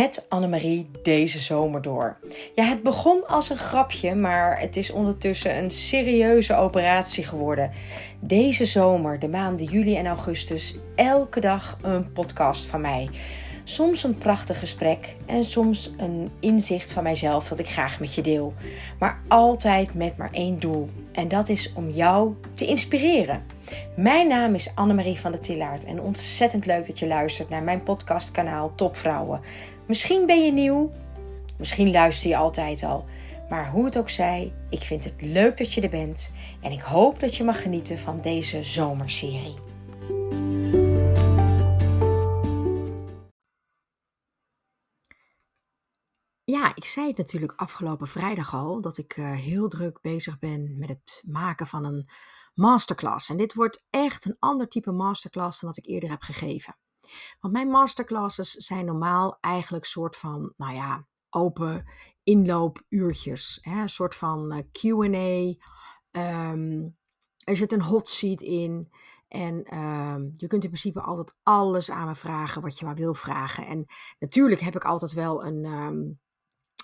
met Annemarie deze zomer door. Ja, het begon als een grapje, maar het is ondertussen een serieuze operatie geworden. Deze zomer, de maanden juli en augustus, elke dag een podcast van mij. Soms een prachtig gesprek en soms een inzicht van mijzelf dat ik graag met je deel. Maar altijd met maar één doel. En dat is om jou te inspireren. Mijn naam is Annemarie van der Tillaert en ontzettend leuk dat je luistert naar mijn podcastkanaal Topvrouwen. Misschien ben je nieuw, misschien luister je altijd al. Maar hoe het ook zij, ik vind het leuk dat je er bent en ik hoop dat je mag genieten van deze zomerserie. Ja, ik zei het natuurlijk afgelopen vrijdag al dat ik uh, heel druk bezig ben met het maken van een masterclass. En dit wordt echt een ander type masterclass dan dat ik eerder heb gegeven. Want mijn masterclasses zijn normaal eigenlijk soort van, nou ja, open inloopuurtjes. Hè? Een soort van uh, QA. Um, er zit een hot seat in. En um, je kunt in principe altijd alles aan me vragen wat je maar wil vragen. En natuurlijk heb ik altijd wel een, um,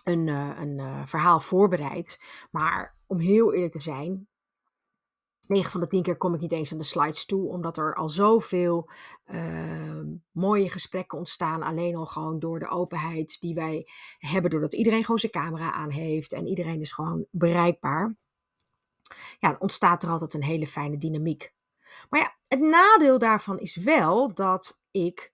een, uh, een uh, verhaal voorbereid. Maar om heel eerlijk te zijn, 9 van de 10 keer kom ik niet eens aan de slides toe, omdat er al zoveel uh, mooie gesprekken ontstaan. Alleen al gewoon door de openheid die wij hebben, doordat iedereen gewoon zijn camera aan heeft en iedereen is gewoon bereikbaar. Ja, ontstaat er altijd een hele fijne dynamiek. Maar ja, het nadeel daarvan is wel dat ik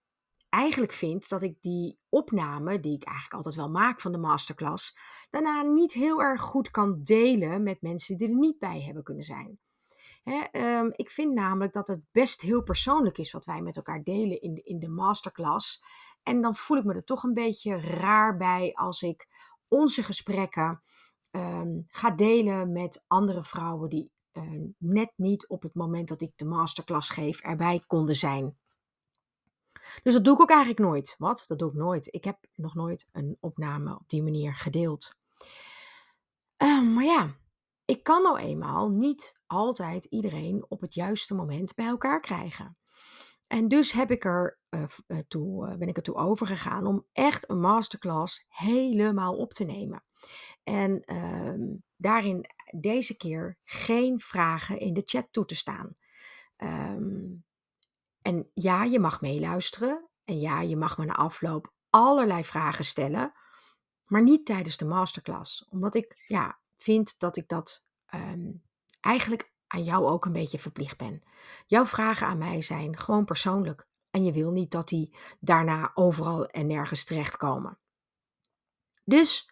eigenlijk vind dat ik die opname, die ik eigenlijk altijd wel maak van de masterclass, daarna niet heel erg goed kan delen met mensen die er niet bij hebben kunnen zijn. Um, ik vind namelijk dat het best heel persoonlijk is wat wij met elkaar delen in in de masterclass. En dan voel ik me er toch een beetje raar bij als ik onze gesprekken um, ga delen met andere vrouwen die uh, net niet op het moment dat ik de masterclass geef erbij konden zijn. Dus dat doe ik ook eigenlijk nooit. Wat? Dat doe ik nooit. Ik heb nog nooit een opname op die manier gedeeld. Uh, maar ja, ik kan nou eenmaal niet altijd iedereen op het juiste moment bij elkaar krijgen. En dus heb ik er, uh, toe, uh, ben ik ertoe overgegaan om echt een masterclass helemaal op te nemen. En uh, daarin deze keer geen vragen in de chat toe te staan. Um, en ja, je mag meeluisteren. En ja, je mag me na afloop allerlei vragen stellen. Maar niet tijdens de masterclass. Omdat ik ja, vind dat ik dat um, eigenlijk aan jou ook een beetje verplicht ben. Jouw vragen aan mij zijn gewoon persoonlijk. En je wil niet dat die daarna overal en nergens terechtkomen. Dus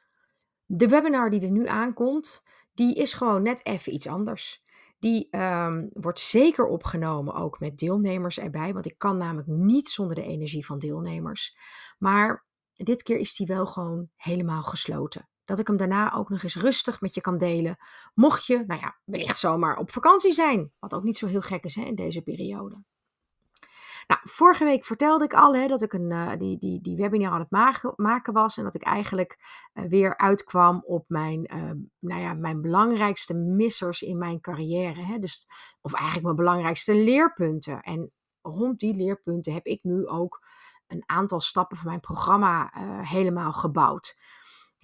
de webinar die er nu aankomt, die is gewoon net even iets anders. Die um, wordt zeker opgenomen ook met deelnemers erbij, want ik kan namelijk niet zonder de energie van deelnemers. Maar dit keer is die wel gewoon helemaal gesloten. Dat ik hem daarna ook nog eens rustig met je kan delen. Mocht je, nou ja, wellicht zomaar op vakantie zijn. Wat ook niet zo heel gek is hè, in deze periode. Nou, vorige week vertelde ik al hè, dat ik een, uh, die, die, die webinar aan het maken, was. En dat ik eigenlijk uh, weer uitkwam op mijn, uh, nou ja, mijn belangrijkste missers in mijn carrière. Hè. Dus, of eigenlijk mijn belangrijkste leerpunten. En rond die leerpunten heb ik nu ook een aantal stappen van mijn programma helemaal gebouwd.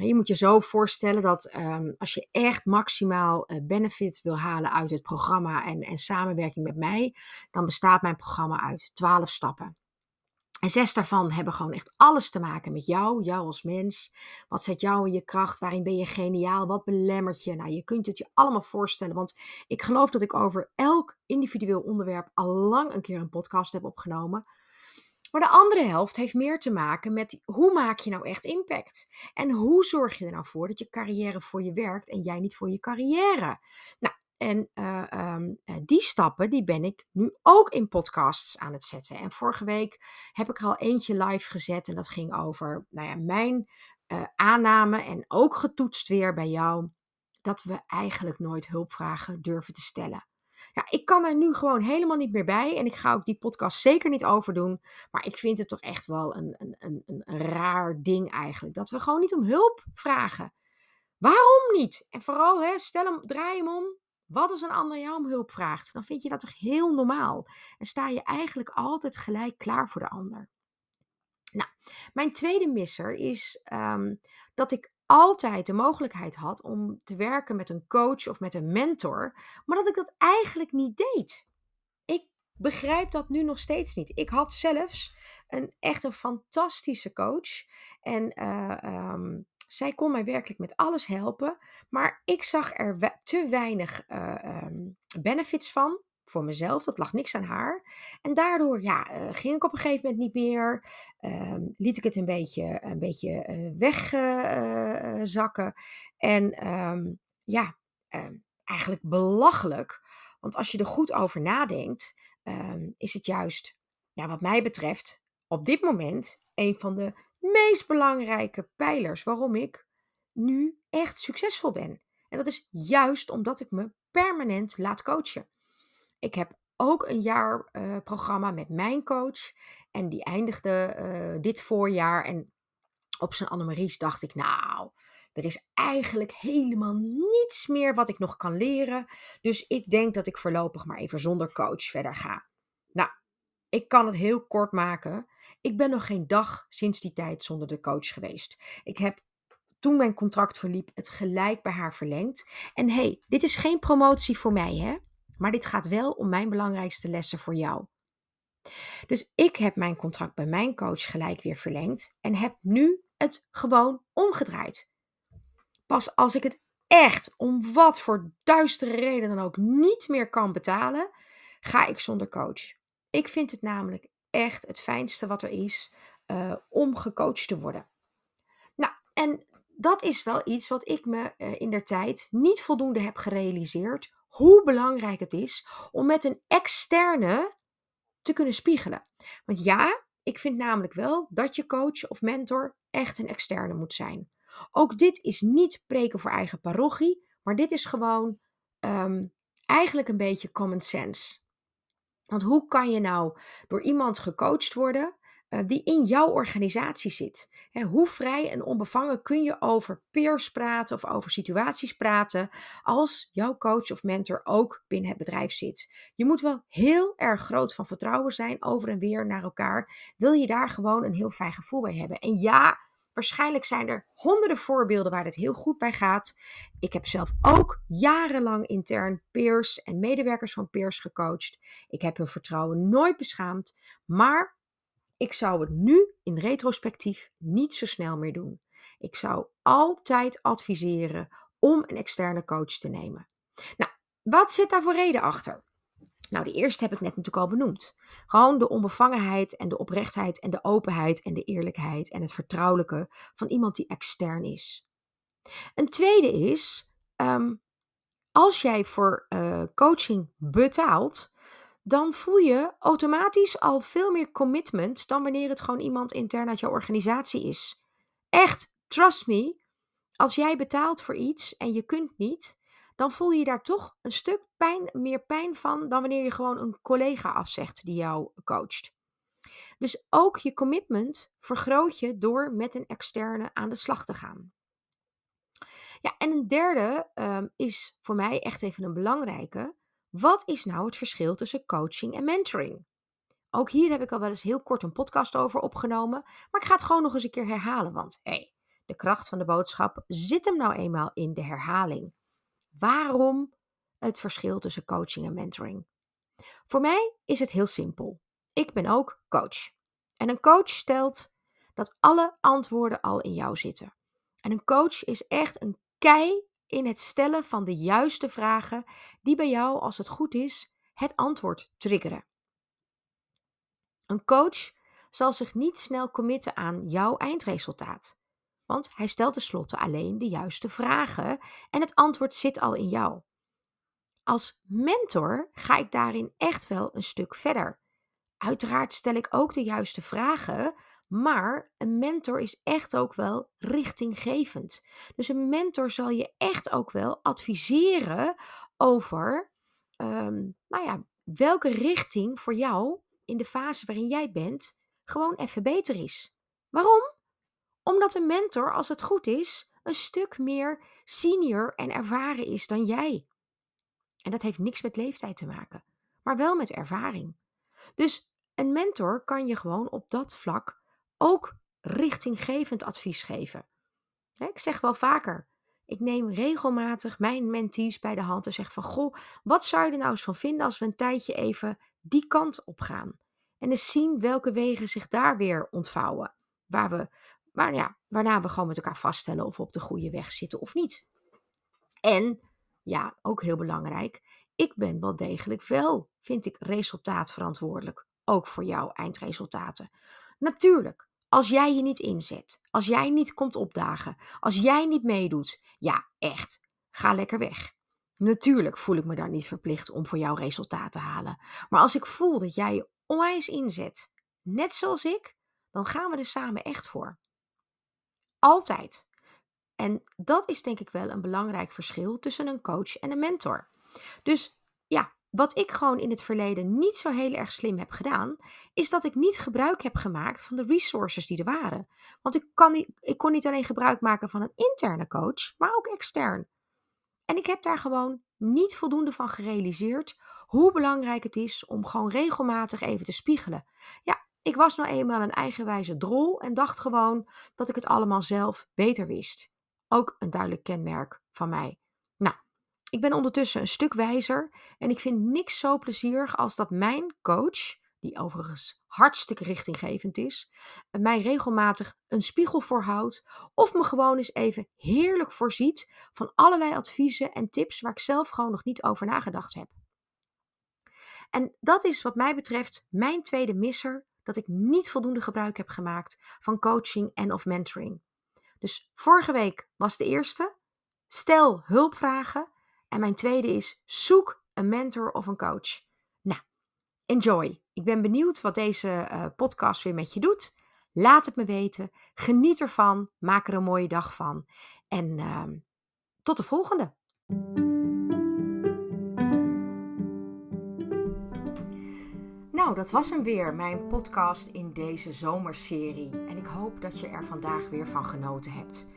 Je moet je zo voorstellen dat um, als je echt maximaal uh, benefit wil halen uit het programma en, en samenwerking met mij, dan bestaat mijn programma uit 12 stappen. En zes daarvan hebben gewoon echt alles te maken met jou, jou als mens. Wat zet jou in je kracht? Waarin ben je geniaal? Wat belemmert je? Nou, je kunt het je allemaal voorstellen, want ik geloof dat ik over elk individueel onderwerp al lang een keer een podcast heb opgenomen. Maar de andere helft heeft meer te maken met hoe maak je nou echt impact? En hoe zorg je er nou voor dat je carrière voor je werkt en jij niet voor je carrière? Nou, en uh, um, die stappen, die ben ik nu ook in podcasts aan het zetten. En vorige week heb ik er al eentje live gezet en dat ging over nou ja, mijn uh, aanname en ook getoetst weer bij jou dat we eigenlijk nooit hulpvragen durven te stellen. Ja, ik kan er nu gewoon helemaal niet meer bij. En ik ga ook die podcast zeker niet overdoen. Maar ik vind het toch echt wel een, een, een, een raar ding eigenlijk. Dat we gewoon niet om hulp vragen. Waarom niet? En vooral, hè, stel hem, draai hem om. Wat als een ander jou om hulp vraagt? Dan vind je dat toch heel normaal. En sta je eigenlijk altijd gelijk klaar voor de ander. Nou, mijn tweede misser is ehm, dat ik altijd de mogelijkheid had om te werken met een coach of met een mentor, maar dat ik dat eigenlijk niet deed. Ik begrijp dat nu nog steeds niet. Ik had zelfs een echt een fantastische coach en eh, ehm, zij kon mij werkelijk met alles helpen, maar ik zag er te weinig uh, um, benefits van voor mezelf. Dat lag niks aan haar. En daardoor ja, uh, ging ik op een gegeven moment niet meer. Uh, liet ik het een beetje, een beetje uh, wegzakken. en um, ja, ehm, eigenlijk belachelijk. Want als je er goed over nadenkt, is het juist, ja, wat mij betreft, op dit moment een van de meest belangrijke pijlers waarom ik nu echt succesvol ben. En dat is juist omdat ik me permanent laat coachen. Ik heb ook een jaarprogramma uh, met mijn coach. En die eindigde uh, dit voorjaar. En op zijn Annemaries dacht ik, nou, er is eigenlijk helemaal niets meer wat ik nog kan leren. Dus ik denk dat ik voorlopig maar even zonder coach verder ga. Nou, ik kan het heel kort maken. Ik ben nog geen dag sinds die tijd zonder de coach geweest. Ik heb toen mijn contract verliep het gelijk bij haar verlengd. En hey, dit is geen promotie voor mij, hè? Maar dit gaat wel om mijn belangrijkste lessen voor jou. Dus ik heb mijn contract bij mijn coach gelijk weer verlengd en heb nu het gewoon omgedraaid. Pas als ik het echt om wat voor duistere reden dan ook niet meer kan betalen, ga ik zonder coach. Ik vind het namelijk echt het fijnste wat er is uh, om gecoacht te worden. Nou, en dat is wel iets wat ik me uh, in der tijd niet voldoende heb gerealiseerd hoe belangrijk het is om met een externe te kunnen spiegelen. Want ja, ik vind namelijk wel dat je coach of mentor echt een externe moet zijn. Ook dit is niet preken voor eigen parochie, maar dit is gewoon um, eigenlijk een beetje common sense. Want hoe kan je nou door iemand gecoacht worden die in jouw organisatie zit. Hoe vrij en onbevangen kun je over peers praten of over situaties praten als jouw coach of mentor ook binnen het bedrijf zit? Je moet wel heel erg groot van vertrouwen zijn over en weer naar elkaar. Wil je daar gewoon een heel fijn gevoel bij hebben? En ja, Waarschijnlijk zijn er honderden voorbeelden waar dit heel goed bij gaat. Ik heb zelf ook jarenlang intern peers en medewerkers van peers gecoacht. Ik heb hun vertrouwen nooit beschaamd. Maar ik zou het nu in retrospectief niet zo snel meer doen. Ik zou altijd adviseren om een externe coach te nemen. Nou, wat zit daar voor reden achter? Nou, de eerste heb ik net natuurlijk al benoemd. Gewoon de onbevangenheid en de oprechtheid en de openheid en de eerlijkheid en het vertrouwelijke van iemand die extern is. Een tweede is, um, als jij voor uh, coaching betaalt, dan voel je automatisch al veel meer commitment dan wanneer het gewoon iemand intern uit jouw organisatie is. Echt, trust me, als jij betaalt voor iets en je kunt niet, dan voel je daar toch een stuk pijn, meer pijn van dan wanneer je gewoon een collega afzegt die jou coacht. Dus ook je commitment vergroot je door met een externe aan de slag te gaan. Ja, en een derde um, is voor mij echt even een belangrijke. Wat is nou het verschil tussen coaching en mentoring? Ook hier heb ik al wel eens heel kort een podcast over opgenomen, maar ik ga het gewoon nog eens een keer herhalen, want hey, de kracht van de boodschap zit hem nou eenmaal in de herhaling. Waarom het verschil tussen coaching en mentoring? Voor mij is het heel simpel. Ik ben ook coach. En een coach stelt dat alle antwoorden al in jou zitten. En een coach is echt een kei in het stellen van de juiste vragen die bij jou, als het goed is, het antwoord triggeren. Een coach zal zich niet snel committen aan jouw eindresultaat, want hij stelt tenslotte alleen de juiste vragen en het antwoord zit al in jou. Als mentor ga ik daarin echt wel een stuk verder. Uiteraard stel ik ook de juiste vragen, maar een mentor is echt ook wel richtinggevend. Dus een mentor zal je echt ook wel adviseren over, um, nou ja, welke richting voor jou in de fase waarin jij bent gewoon even beter is. Waarom? Omdat een mentor, als het goed is, een stuk meer senior en ervaren is dan jij. En dat heeft niks met leeftijd te maken, maar wel met ervaring. Dus een mentor kan je gewoon op dat vlak ook richtinggevend advies geven. Ik zeg wel vaker, ik neem regelmatig mijn mentees bij de hand en zeg van, goh, wat zou je er nou eens van vinden als we een tijdje even die kant op gaan? En eens zien welke wegen zich daar weer ontvouwen. Waar we, waar, ja, waarna we gewoon met elkaar vaststellen of we op de goede weg zitten of niet. En, ja, ook heel belangrijk, ik ben wel degelijk wel, vind ik, resultaatverantwoordelijk. Ook voor jouw eindresultaten. Natuurlijk, als jij je niet inzet, als jij niet komt opdagen, als jij niet meedoet, ja, echt, ga lekker weg. Natuurlijk voel ik me daar niet verplicht om voor jou resultaat te halen. Maar als ik voel dat jij je onwijs inzet, net zoals ik, dan gaan we er samen echt voor. Altijd. En dat is denk ik wel een belangrijk verschil tussen een coach en een mentor. Dus ja, wat ik gewoon in het verleden niet zo heel erg slim heb gedaan, is dat ik niet gebruik heb gemaakt van de resources die er waren. Want ik, kan niet, ik kon niet alleen gebruik maken van een interne coach, maar ook extern. En ik heb daar gewoon niet voldoende van gerealiseerd hoe belangrijk het is om gewoon regelmatig even te spiegelen. Ja, ik was nou eenmaal een eigenwijze drol en dacht gewoon dat ik het allemaal zelf beter wist. Ook een duidelijk kenmerk van mij. Ik ben ondertussen een stuk wijzer en ik vind niks zo plezierig als dat mijn coach, die overigens hartstikke richtinggevend is, mij regelmatig een spiegel voorhoudt of me gewoon eens even heerlijk voorziet van allerlei adviezen en tips waar ik zelf gewoon nog niet over nagedacht heb. En dat is wat mij betreft mijn tweede misser dat ik niet voldoende gebruik heb gemaakt van coaching en of mentoring. Dus vorige week was de eerste. Stel hulpvragen. En mijn tweede is zoek een mentor of een coach. Nou, enjoy. Ik ben benieuwd wat deze uh, podcast weer met je doet. Laat het me weten. Geniet ervan. Maak er een mooie dag van. En uh, tot de volgende. Nou, dat was hem weer, mijn podcast in deze zomerserie. En ik hoop dat je er vandaag weer van genoten hebt.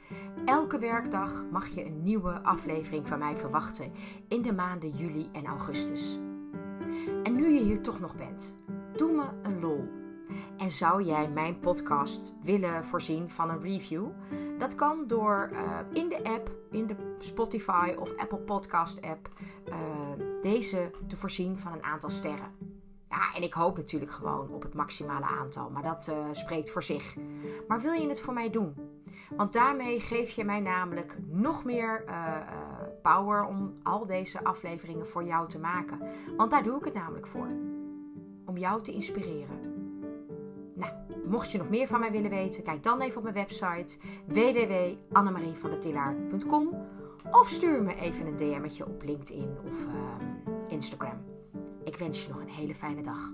Elke werkdag mag je een nieuwe aflevering van mij verwachten in de maanden juli en augustus. En nu je hier toch nog bent, doe me een lol. En zou jij mijn podcast willen voorzien van een review? Dat kan door uh, in de app, in de Spotify of Apple Podcast app, uh, deze te voorzien van een aantal sterren. Ja, en ik hoop natuurlijk gewoon op het maximale aantal, maar dat uh, spreekt voor zich. Maar wil je het voor mij doen? Want daarmee geef je mij namelijk nog meer uh, uh, power om al deze afleveringen voor jou te maken. Want daar doe ik het namelijk voor. Om jou te inspireren. Nou, mocht je nog meer van mij willen weten, kijk dan even op mijn website www.annemarievandetillaar.com of stuur me even een DM'tje op LinkedIn of Instagram. Ik wens je nog een hele fijne dag.